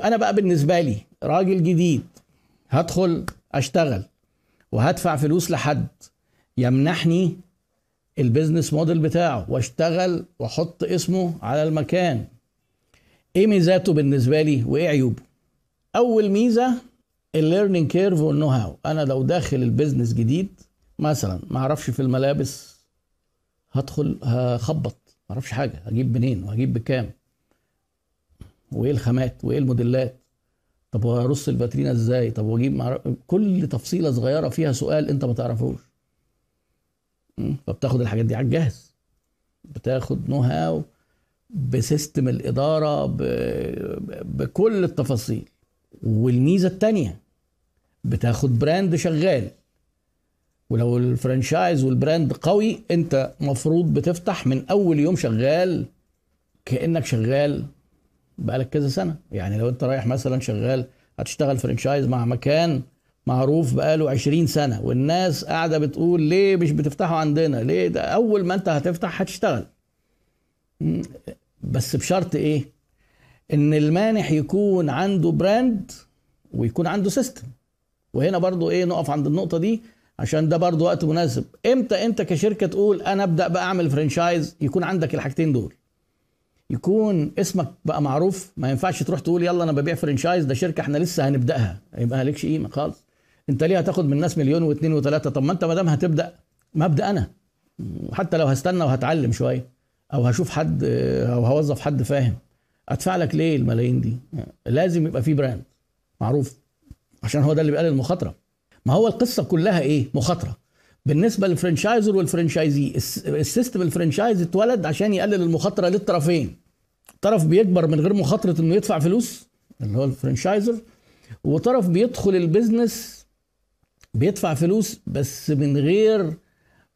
أنا بقى بالنسبة لي راجل جديد هدخل أشتغل وهدفع فلوس لحد يمنحني ال business model بتاعه وأشتغل وأحط اسمه على المكان. إيه ميزاته بالنسبة لي وإيه عيوبه؟ أول ميزة ال learning curve وال know how أنا لو داخل ال business جديد مثلا ما أعرفش في الملابس هدخل هخبط. ما أعرفش حاجة. هجيب منين؟ وهجيب بكام؟ وإيه الخامات؟ وإيه الموديلات؟ طب وارص الباترينا إزاي؟ طب واجيب. كل تفصيلة صغيرة فيها سؤال أنت ما تعرفوش. فبتاخد الحاجات دي على الجاهز بتاخد know how ب system الإدارة ب... بكل التفاصيل. والميزة الثانية بتاخد brand شغال. ولو ال franchise وال brand قوي أنت مفروض بتفتح من أول يوم شغال كأنك شغال بقالك كذا سنة. يعني لو انت رايح مثلا شغال هتشتغل franchise مع مكان معروف بقاله 20 سنة والناس قاعدة بتقول ليه مش بتفتحوا عندنا؟ ليه ده؟ أول ما انت هتفتح هتشتغل. بس بشرط إيه؟ إن المانح يكون عنده brand ويكون عنده system وهنا برضو إيه نقف عند النقطة دي عشان ده برضو وقت مناسب. إمتى أنت كشركة تقول أنا أبدأ بقى أعمل franchise يكون عندك الحاجتين دول. يكون اسمك بقى معروف. ما ينفعش تروح تقول يلا أنا ببيع franchise ده شركة إحنا لسه هنبدأها. يبقى مالكش قيمة خالص. أنت ليه هتاخد من الناس مليون واثنين وثلاثه طب ما أنت ما دام هتبدأ ما ابدا أنا. حتى لو هستنى وهتعلم شوية أو هشوف حد أو هوظف حد فاهم. أدفع لك ليه الملايين دي؟ لازم يبقى في brand معروف عشان هو ده اللي بيقلل المخاطرة. ما هو القصة كلها إيه؟ مخاطرة. بالنسبة للفرنشايزر والفرنشايزي السيستم الفرنشايز اتولد عشان يقلل المخاطرة للطرفين. طرف بيكبر من غير مخاطرة إنه يدفع فلوس اللي هو ال franchisor وطرف بيدخل ال business بيدفع فلوس بس من غير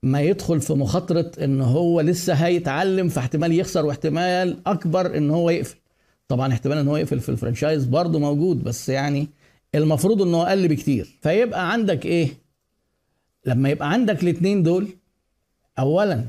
ما يدخل في مخاطرة إن هو لسه هيتعلم فاحتمال يخسر واحتمال أكبر إن هو يقفل. طبعا احتمال إن هو يقفل في ال franchise برضه موجود بس يعني المفروض انه أقل بكتير. فيبقى عندك إيه؟ لما يبقى عندك الاثنين دول اولا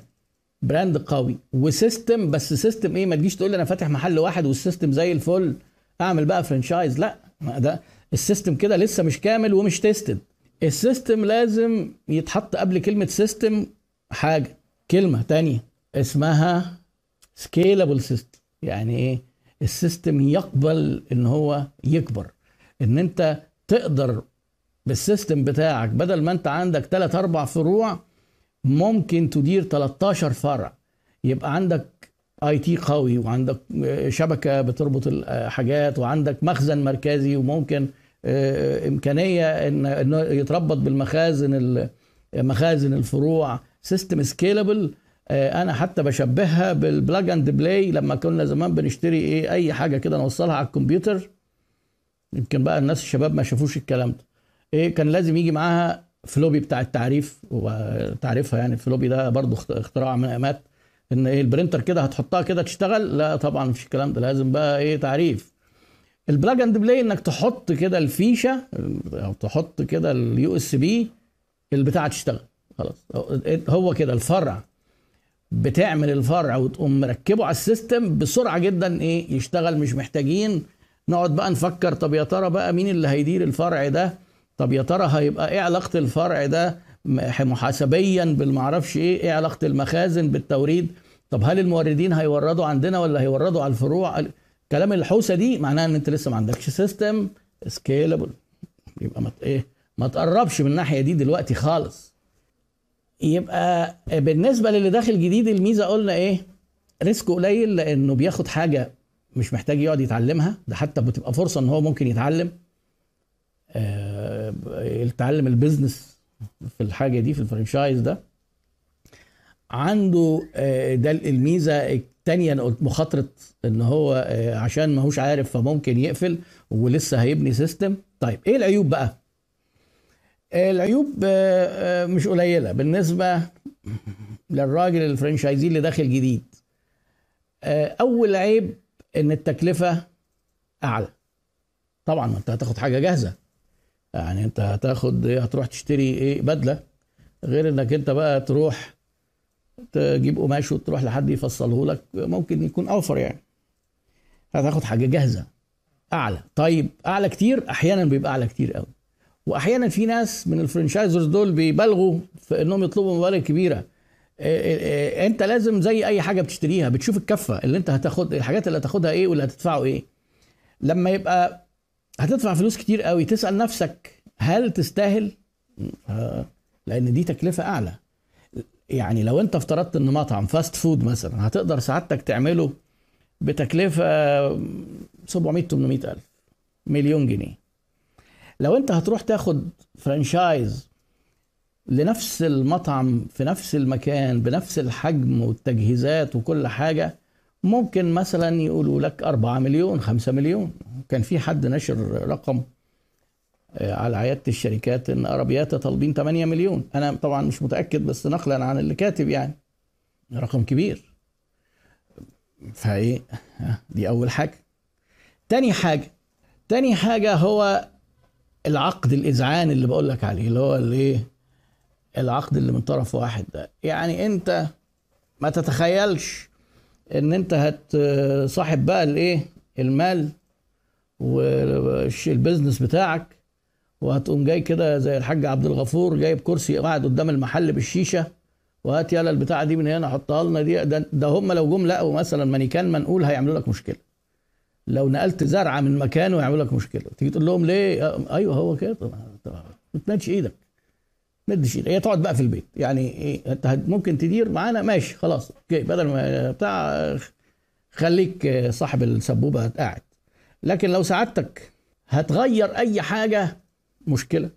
brand قوي و system بس system إيه؟ ما تجيش تقول لي أنا فاتح محل واحد وال system زي الفل أعمل بقى franchise لا ما ده ال system كده لسه مش كامل ومش tested ال system لازم يتحط قبل كلمة system حاجة كلمة تانية اسمها scalable system يعني إيه؟ ال system يقبل إن هو يكبر. إن أنت تقدر بال system بتاعك. بدل ما انت عندك 3 4 فروع ممكن تدير 13 فرع. يبقى عندك IT قوي وعندك شبكة بتربط الحاجات وعندك مخزن مركزي وممكن إمكانية إن انه يتربط بالمخازن مخازن الفروع. system scalable أنا حتى بشبهها بال plug and play لما كنا زمان بنشتري إيه أي حاجة كده نوصلها على الكمبيوتر. يمكن بقى الناس الشباب ما شافوش الكلام ده. إيه كان لازم يجي معاها floppy بتاع التعريف وتعريفها يعني. ال floppy ده برضو اختراع من امات إن إيه ال printer كده هتحطها كده تشتغل. لا طبعا مفيش الكلام ده لازم بقى إيه تعريف. ال plug and play إنك تحط كده الفيشة أو تحط كده ال USB البتاعة تشتغل. خلاص. هو كده الفرع. بتعمل الفرع وتقوم مركبه على ال system بسرعة جدا إيه يشتغل مش محتاجين. نقعد بقى نفكر طب يا ترى بقى مين اللي هيدير الفرع ده؟ طب يا ترى هيبقى إيه علاقة الفرع ده محاسبيا بالمعرفش إيه؟ إيه علاقة المخازن بالتوريد؟ طب هل الموردين هيوردوا عندنا ولا هيوردوا على الفروع؟ كل الحوسة دي معناها إن أنت لسه ما عندكش system scalable يبقى ما إيه؟ ما تقربش من الناحية دي دلوقتي خالص. يبقى بالنسبة للي داخل جديد الميزة قلنا إيه؟ risk قليل لأنه بياخد حاجة مش محتاج يقعد يتعلمها. ده حتى بتبقى فرصة إن هو ممكن يتعلم. آه يتعلم ال business في الحاجة دي في ال franchise ده عنده آه ده الميزة الثانية أنا قلت مخاطرة إن هو آه عشان ما هوش عارف فممكن يقفل ولسه هيبني سيستم طيب إيه العيوب بقى؟ العيوب مش قليلة بالنسبة للراجل الفرنشايزي اللي داخل جديد. أول عيب إن التكلفة أعلى. طبعا ما أنت هتاخد حاجة جاهزة. يعني انت هتاخد هتروح تشتري إيه بدلة غير انك انت بقى تروح تجيب قماش وتروح لحد يفصله لك ممكن يكون أوفر يعني. هتاخد حاجة جاهزة أعلى. طيب أعلى كتير أحيانا بيبقى أعلى كتير قوي. وأحيانا في ناس من ال franchisors دول بيبالغوا في إنهم يطلبوا مبالغ كبيرة. إيه إيه أنت لازم زي أي حاجة بتشتريها بتشوف الكفة اللي أنت هتاخد الحاجات اللي هتاخدها إيه واللي هتدفعه إيه. لما يبقى هتدفع فلوس كتير قوي. تسأل نفسك هل تستاهل؟ لأن دي تكلفة أعلى. يعني لو أنت افترضت إن مطعم fast food مثلا هتقدر سعادتك تعمله بتكلفة 700 800 ألف مليون جنيه. لو أنت هتروح تاخد franchise لنفس المطعم في نفس المكان بنفس الحجم والتجهيزات وكل حاجة ممكن مثلا يقولوا لك 4 مليون 5 مليون. كان في حد نشر رقم على عيادة الشركات إن ارابياتا طالبين 8 مليون. أنا طبعا مش متأكد بس نقلا عن اللي كاتب يعني. رقم كبير. فإيه؟ دي أول حاجة. تاني حاجة تاني حاجة هو العقد الإذعان اللي بقول لك عليه اللي هو الايه العقد اللي من طرف واحد ده. يعني أنت ما تتخيلش ان انت هتصاحب بقى الايه المال وال business بتاعك وهتقوم جاي كده زي الحاج عبد الغفور جايب كرسي قاعد قدام المحل بالشيشة وهات يلا البتاعة دي من هنا حطها لنا دي ده, ده هم لو جم لقوا مثلا مانيكان منقول هيعملوا لك مشكلة. لو نقلت زرعة من مكانه يعملوا لك مشكلة. تيجي تقول لهم ليه؟ أيوه هو كده ما تمدش إيدك. ما تمدش إيدك هي تقعد بقى في البيت. يعني إيه أنت ممكن تدير معانا ماشي خلاص. okay بدل ما بتاع خليك صاحب السبوبة قاعد. لكن لو سعادتك هتغير أي حاجة مشكلة.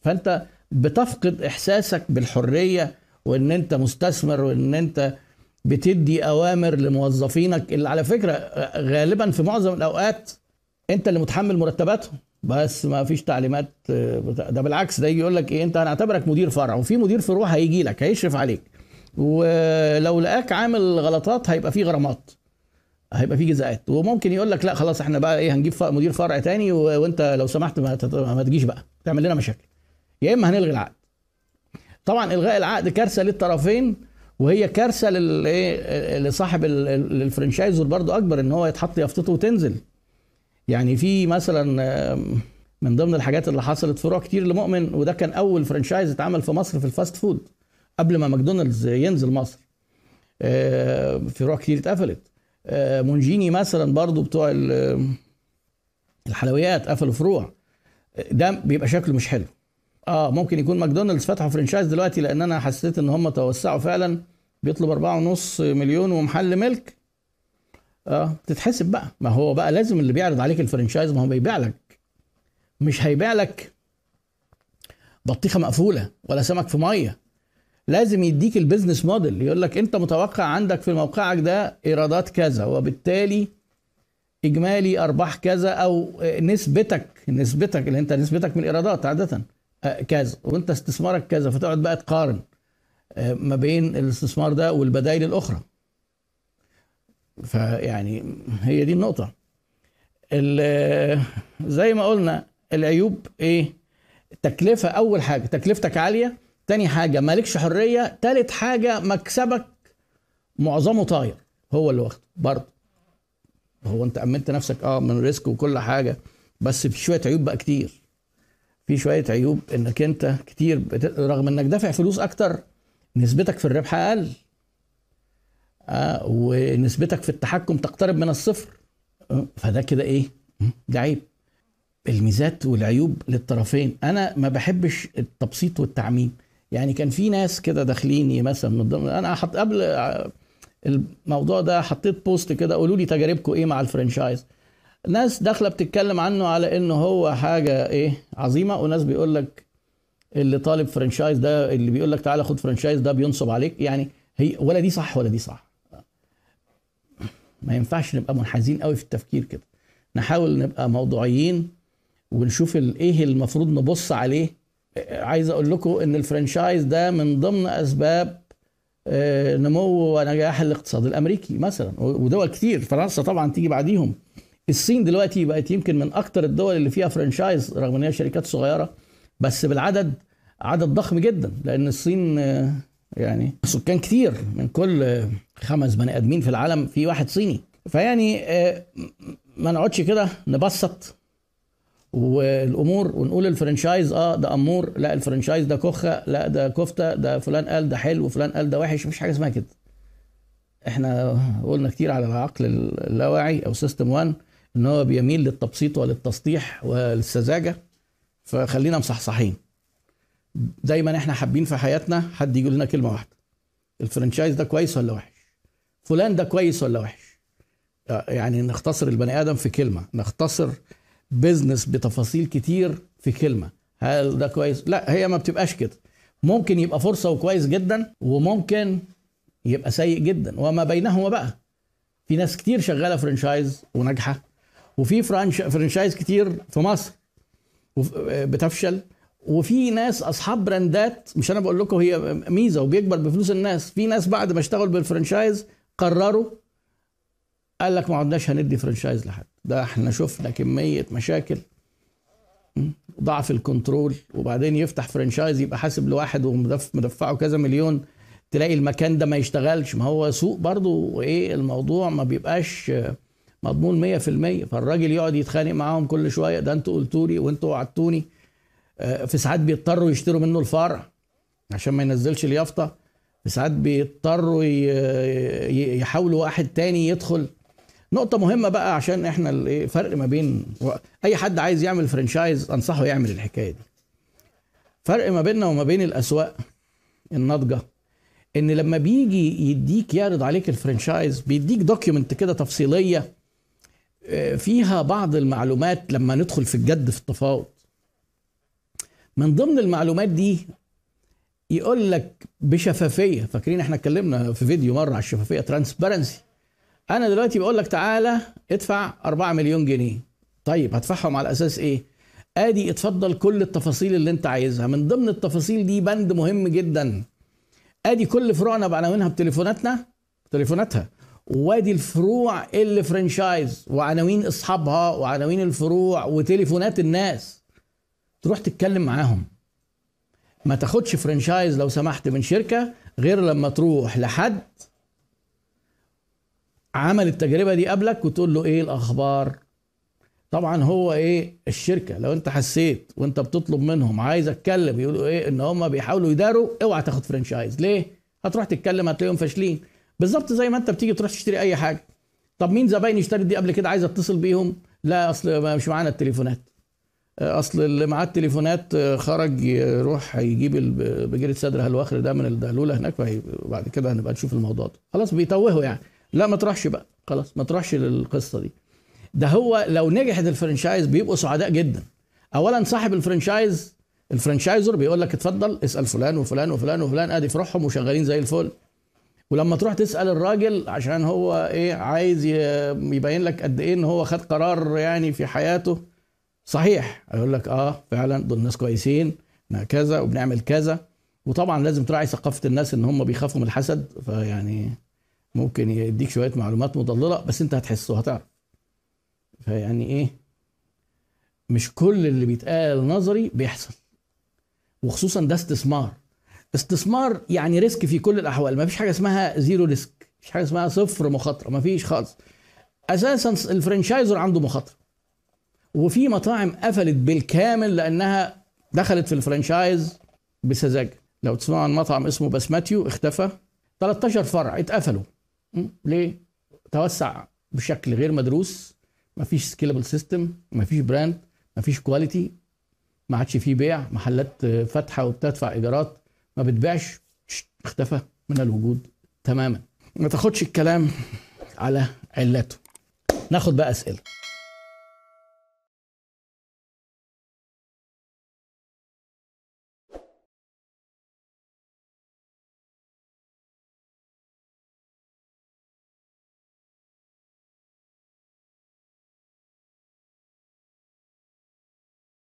فأنت بتفقد إحساسك بالحرية وإن أنت مستثمر وإن أنت بتدي أوامر لموظفينك اللي على فكرة غالبا في معظم الأوقات أنت اللي متحمل مرتباتهم. بس ما فيش تعليمات ده بالعكس ده يجي يقول لك إيه أنت هنعتبرك مدير فرع وفي مدير فروع هيجي لك هيشرف عليك. ولو لقاك عامل غلطات هيبقى في غرامات هيبقى في جزاءات. وممكن يقول لك لا خلاص إحنا بقى إيه هنجيب مدير فرع تاني وأنت لو سمحت ما, ما تجيش بقى تعمل لنا مشاكل. يا إما هنلغي العقد. طبعا إلغاء العقد كارثة للطرفين وهي كارثة للإيه لصاحب ال franchisor برضو أكبر إن هو يتحط يافطته وتنزل. يعني في مثلا من ضمن الحاجات اللي حصلت فروع كتير لمؤمن وده كان أول franchise اتعمل في مصر في ال fast food قبل ما ماكدونالدز ينزل مصر. فروع كتير اتقفلت. مونجيني مثلا برضو بتوع الحلويات قفلوا فروع. ده بيبقى شكله مش حلو. آه ممكن يكون ماكدونالدز فتحوا franchise دلوقتي لأن أنا حسيت إن هم توسعوا فعلا. بيطلب أربعة ونص مليون ومحل ملك. آه تتحسب بقى. ما هو بقى لازم اللي بيعرض عليك ال franchise ما هو بيبيع لك. مش هيبيع لك بطيخة مقفولة ولا سمك في مية. لازم يديك البيزنس موديل. يقول لك أنت متوقع عندك في موقعك ده إيرادات كذا وبالتالي إجمالي أرباح كذا أو نسبتك نسبتك اللي أنت نسبتك من الإيرادات عادة كذا. وأنت استثمارك كذا فتقعد بقى تقارن ما بين الاستثمار ده والبدائل الأخرى. فيعني هي دي النقطة. زي ما قلنا العيوب إيه؟ تكلفة أول حاجة تكلفتك عالية. تاني حاجة مالكش حرية. تالت حاجة مكسبك معظمه طاير. هو اللي واخده برضه. هو أنت أمنت نفسك آه من ريسك وكل حاجة بس في شوية عيوب بقى كتير. في شوية عيوب إنك أنت كتير بت... رغم إنك دافع فلوس أكتر نسبتك في الربح آه ونسبتك في التحكم تقترب من الصفر. آه فده كده إيه؟ ده عيب. الميزات والعيوب للطرفين. أنا ما بحبش التبسيط والتعميم. يعني كان في ناس كده داخلين مثلا من ضمن أنا حط قبل الموضوع ده حطيت post كده قولوا لي تجاربكم إيه مع ال franchise. ناس داخلة بتتكلم عنه على انه هو حاجة إيه؟ عظيمة. وناس بيقول لك اللي طالب franchise ده اللي بيقول لك تعالى خد franchise ده بينصب عليك. يعني هي ولا دي صح ولا دي صح. ما ينفعش نبقى منحازين قوي في التفكير كده. نحاول نبقى موضوعيين ونشوف إيه المفروض نبص عليه. عايز أقول لكم إن الفرنشايز ده من ضمن أسباب نمو ونجاح الاقتصاد الأمريكي مثلا ودول كتير. فرنسا طبعا تيجي بعديهم. الصين دلوقتي بقت يمكن من أكتر الدول اللي فيها فرنشايز رغم إن هي شركات صغيرة بس بالعدد عدد ضخم جدا لأن الصين يعني سكان كتير من كل خمس بني آدمين في العالم في واحد صيني. فيعني ما نقعدش كده نبسط الأمور ونقول ال franchise آه ده أمور لا ال franchise ده كخه لا ده كفتة ده فلان قال ده حلو وفلان قال ده وحش مفيش حاجة اسمها كده. إحنا قلنا كتير على العقل اللاواعي أو system 1 إن هو بيميل للتبسيط وللتسطيح وللسذاجة. فخلينا مصحصحين. دايما إحنا حابين في حياتنا حد يقول لنا كلمة واحدة. الفرنشايز ده كويس ولا وحش؟ فلان ده كويس ولا وحش؟ يعني نختصر البني آدم في كلمة. نختصر بزنس بتفاصيل كتير في كلمة. هل ده كويس؟ لا هي ما بتبقاش كده. ممكن يبقى فرصة وكويس جدا وممكن يبقى سيء جدا. وما بينهما بقى. في ناس كتير شغالة franchise وناجحة وفي franchise كتير في مصر بتفشل. وفي ناس أصحاب brandات مش أنا بقول لكم هي ميزة وبيكبر بفلوس الناس. في ناس بعد ما اشتغلوا بال franchise قرروا قال لك ما عدناش هندي franchise لحد. ده إحنا شفنا كمية مشاكل ضعف ال control وبعدين يفتح franchise يبقى حاسب لواحد ومدفعه كذا مليون تلاقي المكان ده ما يشتغلش. ما هو سوق برضه وايه الموضوع ما بيبقاش مضمون 100% فالراجل يقعد يتخانق معاهم كل شوية ده أنتوا قلتوا لي وأنتوا وعدتوني. في ساعات بيضطروا يشتروا منه الفرع عشان ما ينزلش اليافطة. في ساعات بيضطروا يحاولوا واحد تاني يدخل. نقطة مهمة بقى عشان إحنا الفرق ما بين أي حد عايز يعمل فرنشايز أنصحه يعمل الحكاية دي. فرق ما بيننا وما بين الأسواق الناضجة إن لما بيجي يديك يعرض عليك ال franchise بيديك document كده تفصيلية آه، فيها بعض المعلومات لما ندخل في الجد في التفاوض. من ضمن المعلومات دي يقول لك بشفافية. فاكرين إحنا اتكلمنا في فيديو مرة على الشفافية؟ transparency أنا دلوقتي بقول لك تعالى ادفع 4 مليون جنيه. طيب هدفعهم على أساس إيه؟ آدي اتفضل كل التفاصيل اللي أنت عايزها. من ضمن التفاصيل دي بند مهم جدا. آدي كل فروعنا بعناوينها بتليفوناتنا تليفوناتها. وادي الفروع اللي فرنشايز وعناوين أصحابها وعناوين الفروع وتليفونات الناس. تروح تتكلم معاهم. ما تاخدش فرنشايز لو سمحت من شركة غير لما تروح لحد عمل التجربة دي قبلك وتقول له إيه الأخبار؟ طبعا هو إيه الشركة. لو أنت حسيت وأنت بتطلب منهم عايز أتكلم يقولوا إيه إن هم بيحاولوا يداروا أوعى تاخد فرنشايز ليه؟ هتروح تتكلم هتلاقيهم فاشلين. بالظبط زي ما أنت بتيجي تروح تشتري أي حاجة. طب مين زباين اشترت دي قبل كده عايز اتصل بيهم؟ لا أصل مش معانا التليفونات. أصل اللي معاه التليفونات خرج يروح يجيب بجيرة صدر هالواخر ده من الدهلولة هناك وبعد كده هنبقى نشوف الموضوع ده. خلاص بيتوهوا يعني. لا ما تروحش بقى. خلاص ما تروحش للقصة دي. ده هو لو نجحت الفرنشايز بيبقوا سعداء جدا. اولا صاحب الفرنشايز الفرنشايزر بيقول لك اتفضل اسأل فلان وفلان وفلان وفلان ادي فروعهم وشغالين زي الفل. ولما تروح تسأل الراجل عشان هو إيه عايز يبين لك قد إيه إن هو خد قرار يعني في حياته صحيح. يقول لك آه فعلا دول ناس كويسين كذا وبنعمل كذا. وطبعا لازم تراعي ثقافة الناس إن هم بيخافوا من الحسد فيعني ممكن يديك شوية معلومات مضللة بس أنت هتحس وهتعرف فيعني إيه؟ مش كل اللي بيتقال نظري بيحصل. وخصوصا ده استثمار. استثمار يعني risk في كل الأحوال. ما فيش حاجة اسمها zero risk. مفيش حاجة اسمها صفر مخاطرة. ما فيش خالص. أساسا ال franchisor عنده مخاطرة. وفي مطاعم قفلت بالكامل لأنها دخلت في ال franchise بسذاجة. لو تسمعوا عن مطعم اسمه بسماتيو اختفى. 13 فرع اتقفلوا. ليه؟ توسع بشكل غير مدروس. مفيش scalable system مفيش brand مفيش quality ما عادش فيه بيع. محلات فاتحة وبتدفع إيجارات. ما بتبيعش. اختفى من الوجود تماما. ما تاخدش الكلام على علاته ناخد بقى أسئلة.